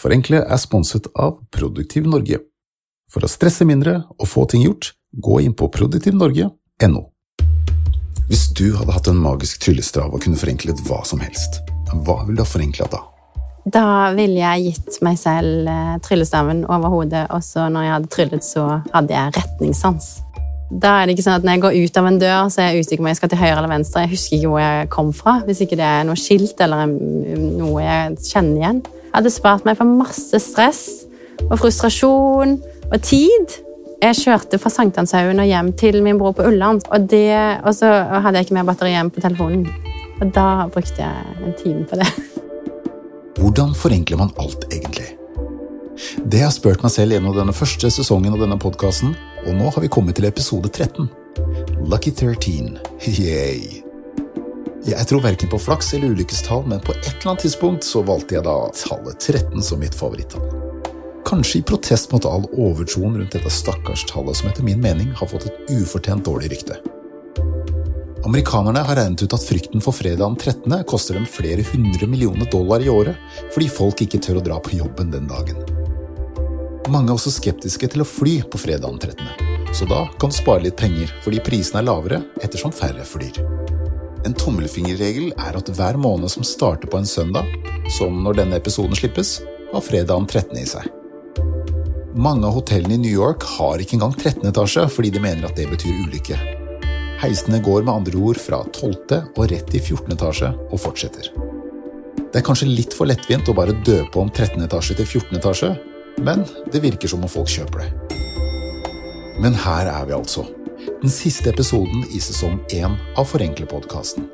Forenkle er sponset av Produktiv Norge. For å stresse mindre og få ting gjort, gå inn på produktivnorge.no. Hvis du hadde hatt en magisk tryllestav og kunne forenklet hva som helst, hva ville du ha forenklet da? Da ville jeg gitt meg selv eh, tryllestaven over hodet, og så når jeg hadde tryllet, så hadde jeg retningssans. Da er det ikke sånn at Når jeg går ut av en dør, så er jeg usikker på om jeg skal til høyre eller venstre. Jeg husker ikke hvor jeg kom fra, hvis ikke det er noe skilt eller noe jeg kjenner igjen. Jeg hadde spart meg for masse stress og frustrasjon og tid. Jeg kjørte fra Sankthanshaugen og hjem til min bror på Ulland, og, det, og så hadde jeg ikke mer batteri igjen på telefonen. Og da brukte jeg en time på det. Hvordan forenkler man alt, egentlig? Det har jeg spurt meg selv gjennom denne første sesongen av denne podkasten, og nå har vi kommet til episode 13. Lucky 13. Yay. Jeg tror verken på flaks eller ulykkestall, men på et eller annet tidspunkt så valgte jeg da tallet 13 som mitt favorittall. Kanskje i protest mot all overtroen rundt dette stakkars tallet som etter min mening har fått et ufortjent dårlig rykte. Amerikanerne har regnet ut at frykten for fredagen 13. koster dem flere hundre millioner dollar i året fordi folk ikke tør å dra på jobben den dagen. Mange er også skeptiske til å fly på fredagen 13., så da kan du spare litt penger fordi prisene er lavere ettersom færre flyr. En tommelfingerregel er at hver måned som starter på en søndag, som når denne episoden slippes, har fredagen 13. i seg. Mange av hotellene i New York har ikke engang 13. etasje fordi de mener at det betyr ulykke. Heisene går med andre ord fra 12. og rett i 14. etasje og fortsetter. Det er kanskje litt for lettvint å bare døpe om 13. etasje til 14. etasje, men det virker som om folk kjøper det. Men her er vi altså. Den siste episoden i sesong én av Forenklepodkasten.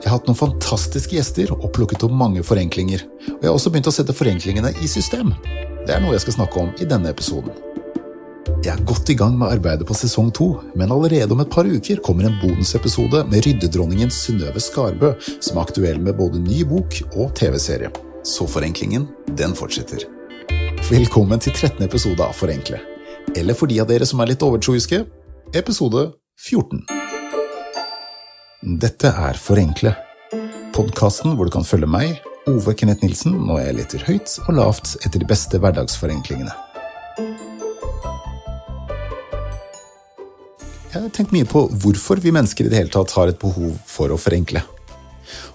Jeg har hatt noen fantastiske gjester og plukket opp mange forenklinger. Og jeg har også begynt å sette forenklingene i system. Det er noe jeg skal snakke om i denne episoden. Jeg er godt i gang med arbeidet på sesong to, men allerede om et par uker kommer en bonusepisode med ryddedronningen Synnøve Skarbø, som er aktuell med både ny bok og TV-serie. Så forenklingen, den fortsetter. Velkommen til 13. episode av Forenkle. Eller for de av dere som er litt overtroiske, episode 14. Dette er Forenkle, podkasten hvor du kan følge meg, Ove Kenneth Nilsen, når jeg leter høyt og lavt etter de beste hverdagsforenklingene. Jeg har tenkt mye på hvorfor vi mennesker i det hele tatt har et behov for å forenkle.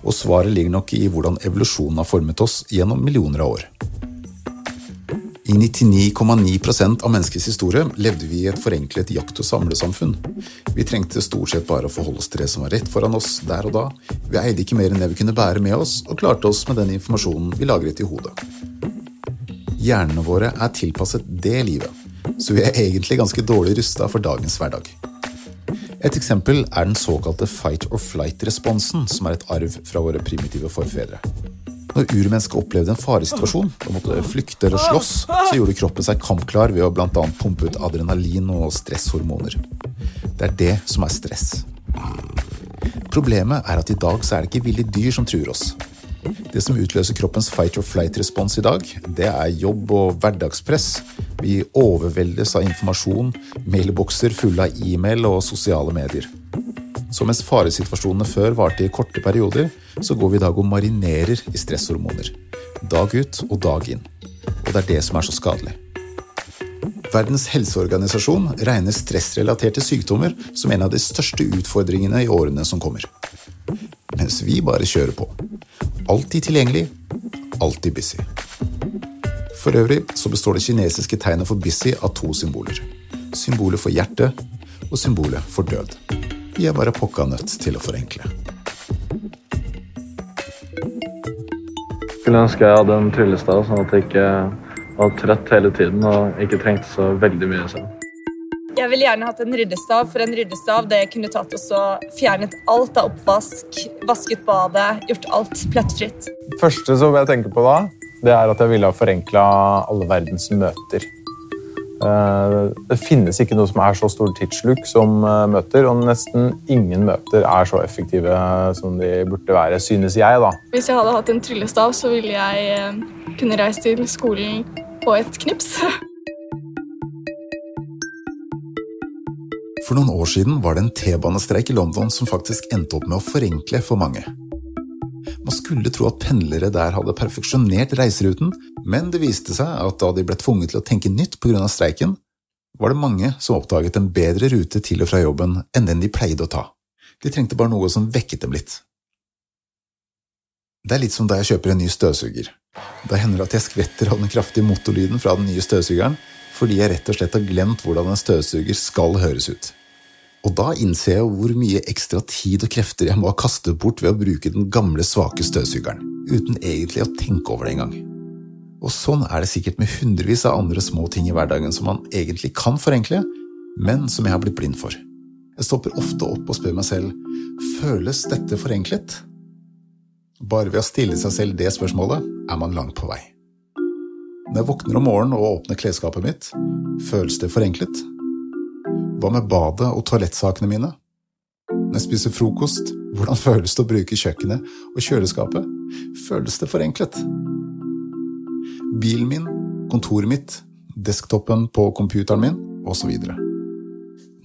Og svaret ligger nok i hvordan evolusjonen har formet oss gjennom millioner av år. I 99,9% av menneskets historie levde vi i et forenklet jakt- og samlesamfunn. Vi trengte stort sett bare å forholde oss til det som var rett foran oss der og da. Vi eide ikke mer enn det vi kunne bære med oss, og klarte oss med den informasjonen vi lagret i hodet. Hjernene våre er tilpasset det livet, så vi er egentlig ganske dårlig rusta for dagens hverdag. Et eksempel er den såkalte fight or flight-responsen, som er et arv fra våre primitive forfedre. Når urmennesket opplevde en faresituasjon og måtte flykte eller slåss, så gjorde kroppen seg kampklar ved å bl.a. pumpe ut adrenalin og stresshormoner. Det er det som er stress. Problemet er at i dag så er det ikke ville dyr som truer oss. Det som utløser kroppens fight or flight-respons i dag, det er jobb og hverdagspress. Vi overveldes av informasjon, mailbokser fulle av e-mail og sosiale medier. Så mens faresituasjonene før varte i korte perioder, så går vi i dag og marinerer i stresshormoner. Dag ut og dag inn. Og det er det som er så skadelig. Verdens helseorganisasjon regner stressrelaterte sykdommer som en av de største utfordringene i årene som kommer. Mens vi bare kjører på. Alltid tilgjengelig, alltid busy. For øvrig så består det kinesiske tegnet for busy av to symboler. Symbolet for hjerte og symbolet for død. Vi er bare pokka nødt til å forenkle. Skulle ønske jeg hadde en tryllestav, sånn at jeg ikke var trøtt hele tiden og ikke trengte så veldig mye selv. Jeg ville gjerne hatt en ryddestav, for en ryddestav det kunne tatt oss og fjernet alt av oppvask, vasket badet, gjort alt plettfritt. Det første som jeg tenker på da, det er at jeg ville ha forenkla alle verdens møter. Eh, det finnes ikke noe som er så stor tidssluk som eh, møter, og nesten ingen møter er så effektive som de burde være, synes jeg. da. Hvis jeg hadde hatt en tryllestav, så ville jeg eh, kunne reist til skolen på et knips. For noen år siden var det en T-banestreik i London som faktisk endte opp med å forenkle for mange. Man skulle tro at pendlere der hadde perfeksjonert reiseruten, Men det viste seg at da de ble tvunget til å tenke nytt pga. streiken, var det mange som oppdaget en bedre rute til og fra jobben enn den de pleide å ta. De trengte bare noe som vekket dem litt. Det er litt som da jeg kjøper en ny støvsuger. Da hender det at jeg skvetter av den kraftige motorlyden fra den nye støvsugeren, fordi jeg rett og slett har glemt hvordan en støvsuger skal høres ut. Og da innser jeg hvor mye ekstra tid og krefter jeg må ha kastet bort ved å bruke den gamle, svake støvsugeren, uten egentlig å tenke over det engang. Og sånn er det sikkert med hundrevis av andre små ting i hverdagen som man egentlig kan forenkle, men som jeg har blitt blind for. Jeg stopper ofte opp og spør meg selv føles dette forenklet? Bare ved å stille seg selv det spørsmålet er man langt på vei. Når jeg våkner om morgenen og åpner klesskapet mitt, føles det forenklet? Hva med badet og toalettsakene mine? Når jeg spiser frokost, hvordan føles det å bruke kjøkkenet og kjøleskapet? Føles det forenklet? Bilen min, kontoret mitt, desktopen på computeren min osv.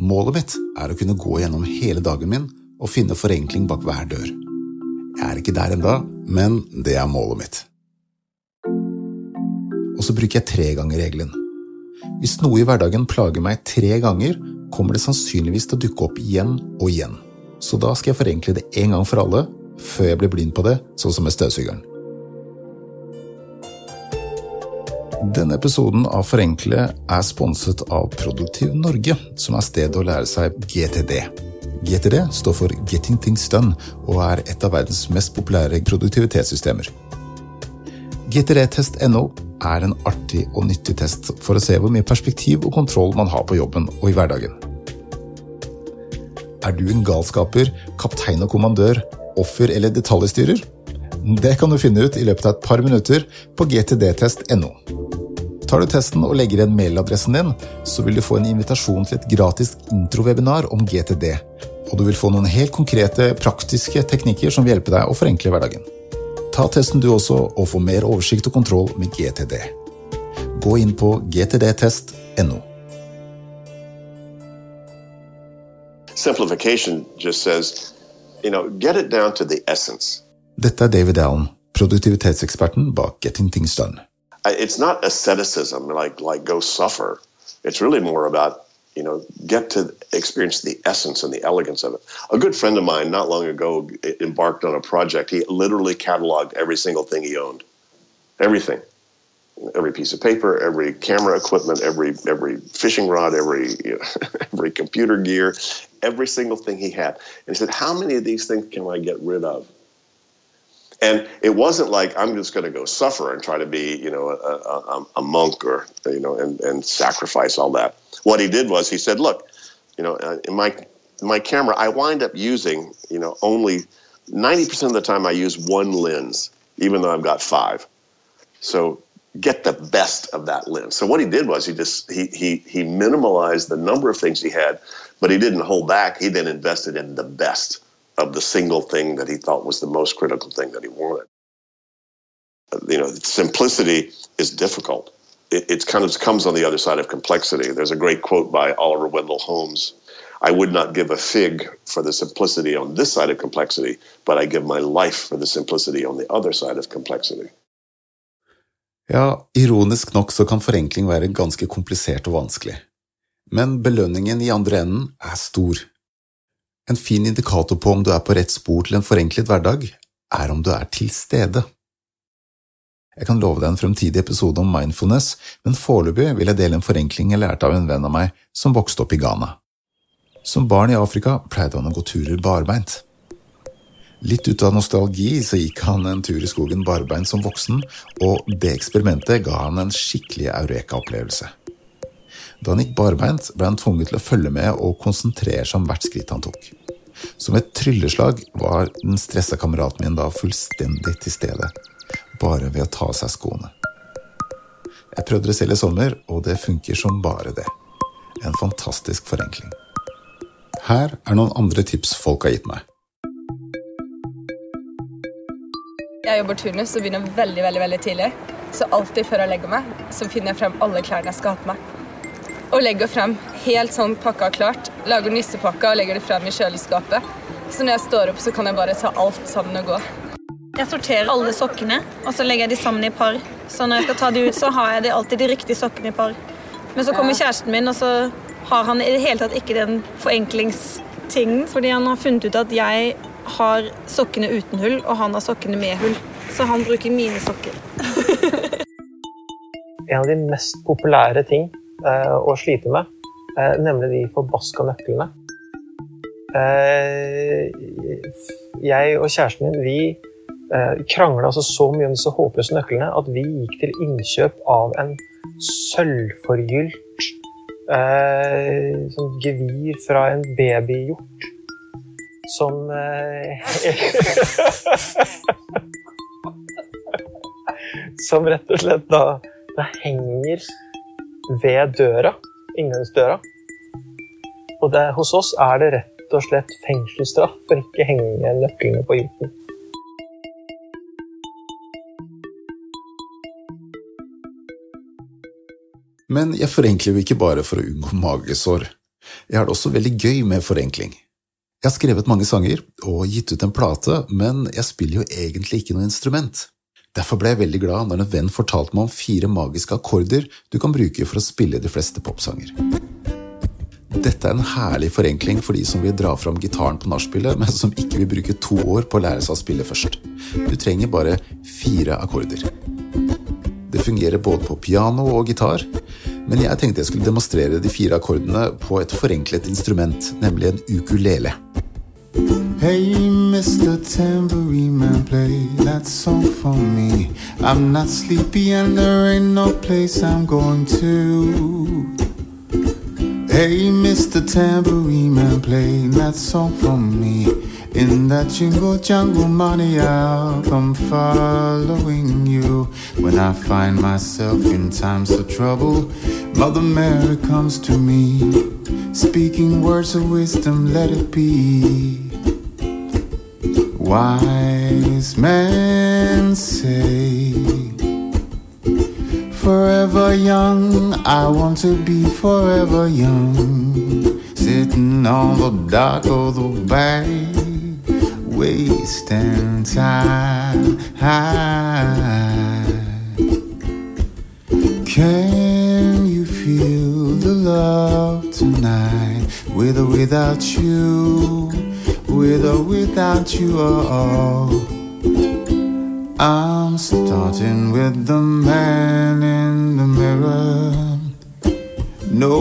Målet mitt er å kunne gå gjennom hele dagen min og finne forenkling bak hver dør. Jeg er ikke der enda, men det er målet mitt. Og så bruker jeg tre ganger regelen. Hvis noe i hverdagen plager meg tre ganger, kommer det sannsynligvis til å dukke opp igjen og igjen. Så da skal jeg forenkle det en gang for alle, før jeg blir blind på det, sånn som med støvsugeren. Denne episoden av Forenkle er sponset av Produktiv Norge, som er stedet å lære seg GTD. GTD står for Getting Things Done og er et av verdens mest populære produktivitetssystemer. GTD-test.no er en artig og nyttig test for å se hvor mye perspektiv og kontroll man har på jobben og i hverdagen. Er du en galskaper, kaptein og kommandør, offer eller detaljstyrer? Det kan du finne ut i løpet av et par minutter på gtdtest.no. Tar du testen og legger igjen mailadressen din, så vil du få en invitasjon til et gratis introwebinar om GTD. Og du vil få noen helt konkrete, praktiske teknikker som vil hjelpe deg å forenkle hverdagen. Ta testen du også, og få mer oversikt og kontroll med GTD. Gå inn på gtdtest.no. Simplification just says, you know, get it down to the essence. Dette er David Allen, produktivitetseksperten bak Getting Things Done. It's not asceticism like like go suffer. It's really more about you know get to experience the essence and the elegance of it. A good friend of mine not long ago embarked on a project. He literally cataloged every single thing he owned, everything, every piece of paper, every camera equipment, every every fishing rod, every you know, every computer gear, every single thing he had. And he said, "How many of these things can I get rid of?" And it wasn't like I'm just going to go suffer and try to be, you know, a, a, a, monk or, you know, and, and sacrifice all that. What he did was he said, look, you know, uh, in my my camera, I wind up using, you know, only 90% of the time I use one lens, even though I've got five. So get the best of that lens. So what he did was he just he he he minimalized the number of things he had, but he didn't hold back. He then invested in the best of the single thing that he thought was the most critical thing that he wanted. You know, simplicity is difficult. It, it kind of comes on the other side of complexity. There's a great quote by Oliver Wendell Holmes I would not give a fig for the simplicity on this side of complexity, but I give my life for the simplicity on the other side of complexity. Ja, ironisk nok så kan forenkling være ganske komplisert og vanskelig. Men belønningen i andre enden er stor. En fin indikator på om du er på rett spor til en forenklet hverdag, er om du er til stede. Jeg kan love deg en fremtidig episode om mindfulness, men foreløpig vil jeg dele en forenkling jeg lærte av en venn av meg som vokste opp i Ghana. Som barn i Afrika pleide han å gå turer barbeint. Litt ut av nostalgi så gikk han en tur i skogen barbeint som voksen, og det eksperimentet ga han en skikkelig eureka-opplevelse. Da han gikk barbeint, ble han tvunget til å følge med og konsentrere seg om hvert skritt han tok. Som et trylleslag var den stressa kameraten min da fullstendig til stede, bare ved å ta av seg skoene. Jeg prøvde det selv i sommer, og det funker som bare det. En fantastisk forenkling. Her er noen andre tips folk har gitt meg. Jeg jobber turnus og begynner veldig veldig, veldig tidlig. Så alltid før jeg legger meg, så finner jeg frem alle klærne jeg skal ha på meg og legger frem helt sånn pakka klart. Lager nissepakka og legger det frem i kjøleskapet. Så når jeg står opp, så kan jeg bare ta alt sammen og gå. Jeg sorterer alle sokkene, og så legger jeg de sammen i par. Så når jeg skal ta de ut, så har jeg de alltid de riktige sokkene i par. Men så kommer kjæresten min, og så har han i det hele tatt ikke den forenklingstingen. Fordi han har funnet ut at jeg har sokkene uten hull, og han har sokkene med hull. Så han bruker mine sokker. en av de mest populære ting å slite med, eh, nemlig de forbaska nøklene. Eh, jeg og kjæresten min vi eh, krangla altså så mye om disse håpløse nøklene at vi gikk til innkjøp av en sølvforgylt eh, sånn gevir fra en babyhjort som eh, Som rett og slett da det henger ved døra, inngangsdøra. Og det, hos oss er det rett og slett fengselsstraff for ikke henge nøklene på hjorten. Men jeg forenkler jo ikke bare for å unngå magesår. Jeg har det også veldig gøy med forenkling. Jeg har skrevet mange sanger og gitt ut en plate, men jeg spiller jo egentlig ikke noe instrument. Derfor ble jeg veldig glad når en venn fortalte meg om fire magiske akkorder du kan bruke for å spille de fleste popsanger. Dette er en herlig forenkling for de som vil dra fram gitaren på nachspielet, men som ikke vil bruke to år på å lære seg å spille først. Du trenger bare fire akkorder. Det fungerer både på piano og gitar, men jeg tenkte jeg skulle demonstrere de fire akkordene på et forenklet instrument, nemlig en ukulele. Hey, Mr. Tambourine Man, play that song for me. I'm not sleepy and there ain't no place I'm going to. Hey, Mr. Tambourine Man, play that song for me. In that jingle jungle money, I'll come following you. When I find myself in times of trouble, Mother Mary comes to me, speaking words of wisdom, let it be. Wise men say, Forever young, I want to be forever young. Sitting on the dock of the bay, wasting time. Can you feel the love tonight, with or without you? With or without you. Oh, I'm starting with the man in the mirror. No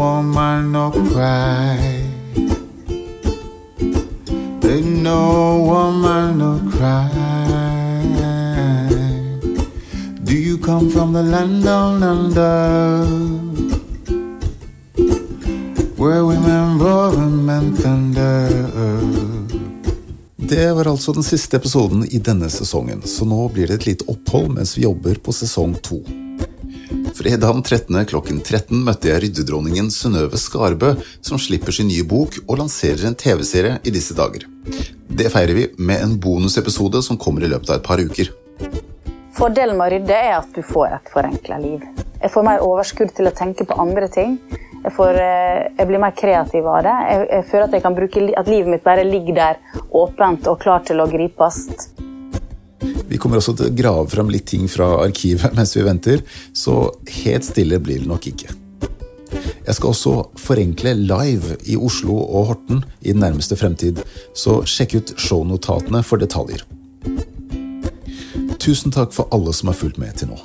woman, no cry. No woman, no cry. Do you come from the land down under? Where women roar and men thunder. Det var altså den siste episoden i denne sesongen, så nå blir det et lite opphold mens vi jobber på sesong to. Fredag den 13. klokken 13 møtte jeg ryddedronningen Synnøve Skarbø, som slipper sin nye bok og lanserer en TV-serie i disse dager. Det feirer vi med en bonusepisode som kommer i løpet av et par uker. Fordelen med å rydde er at du får et forenkla liv. Jeg får mer overskudd til å tenke på andre ting. Jeg, får, eh, jeg, blir mer kreativ av det. Jeg, jeg føler at, jeg kan bruke, at livet mitt bare ligger der åpent og klar til å gripes. Vi kommer også til å grave fram litt ting fra arkivet mens vi venter, så helt stille blir det nok ikke. Jeg skal også forenkle live i Oslo og Horten i den nærmeste fremtid, så sjekk ut shownotatene for detaljer. Tusen takk for alle som har fulgt med til nå.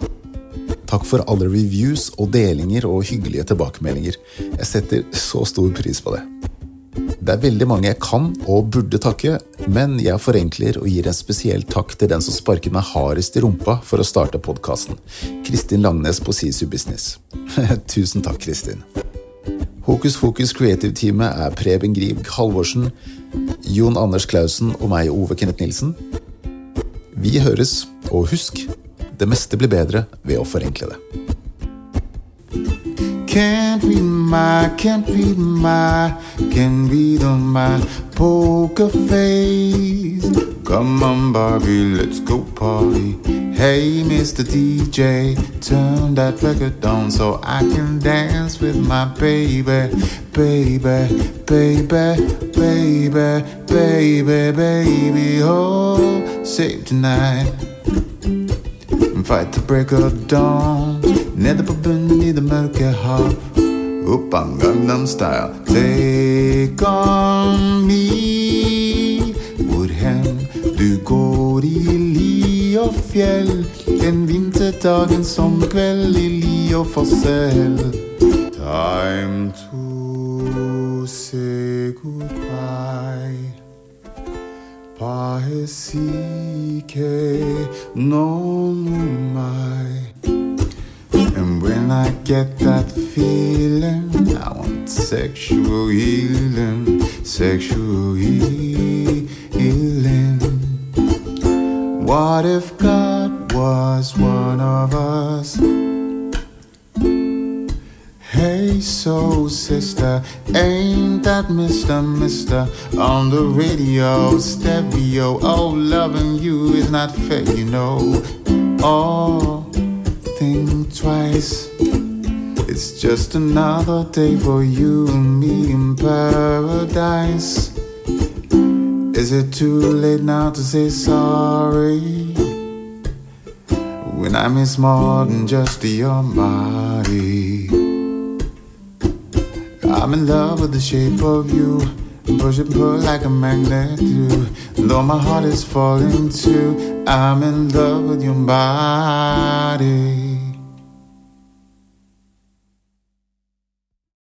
Takk for alle reviews og delinger og hyggelige tilbakemeldinger. Jeg setter så stor pris på det. Det er veldig mange jeg kan og burde takke, men jeg forenkler og gir en spesiell takk til den som sparket meg hardest i rumpa for å starte podkasten, Kristin Langnes på Sisu Business. Tusen takk, Kristin. Hokus Fokus Creative-teamet er Preben Grieg Halvorsen, Jon Anders Clausen og meg, Ove Kenneth Nilsen. Vi høres, og husk det meste blir bedre ved å forenkle det. Can't read my, can't read my, can read on my poker face. Come on, Barbie, let's go party. Hey, Mr. DJ, turn that record on so I can dance with my baby, baby, baby, baby, baby, baby. Oh, save tonight. Fight the break of dawn. Nede på bunnen i det mørke hav. Oppan Gangnam Style. Take on me. Hvor hen du går i li og fjell. En vinterdag, en sommerkveld i li og fossel. Time to say goodbye. Paesike no mai. And when I get that feeling, I want sexual healing, sexual healing. What if God was one of us? Hey, soul sister, ain't that Mr. Mister on the radio, stereo? Oh, loving you is not fair, you know. Oh, think twice. It's just another day for you and me in paradise. Is it too late now to say sorry? When I miss more than just your body. I'm in love with the shape of you. Push and pull like a magnet do. Though my heart is falling too, I'm in love with your body.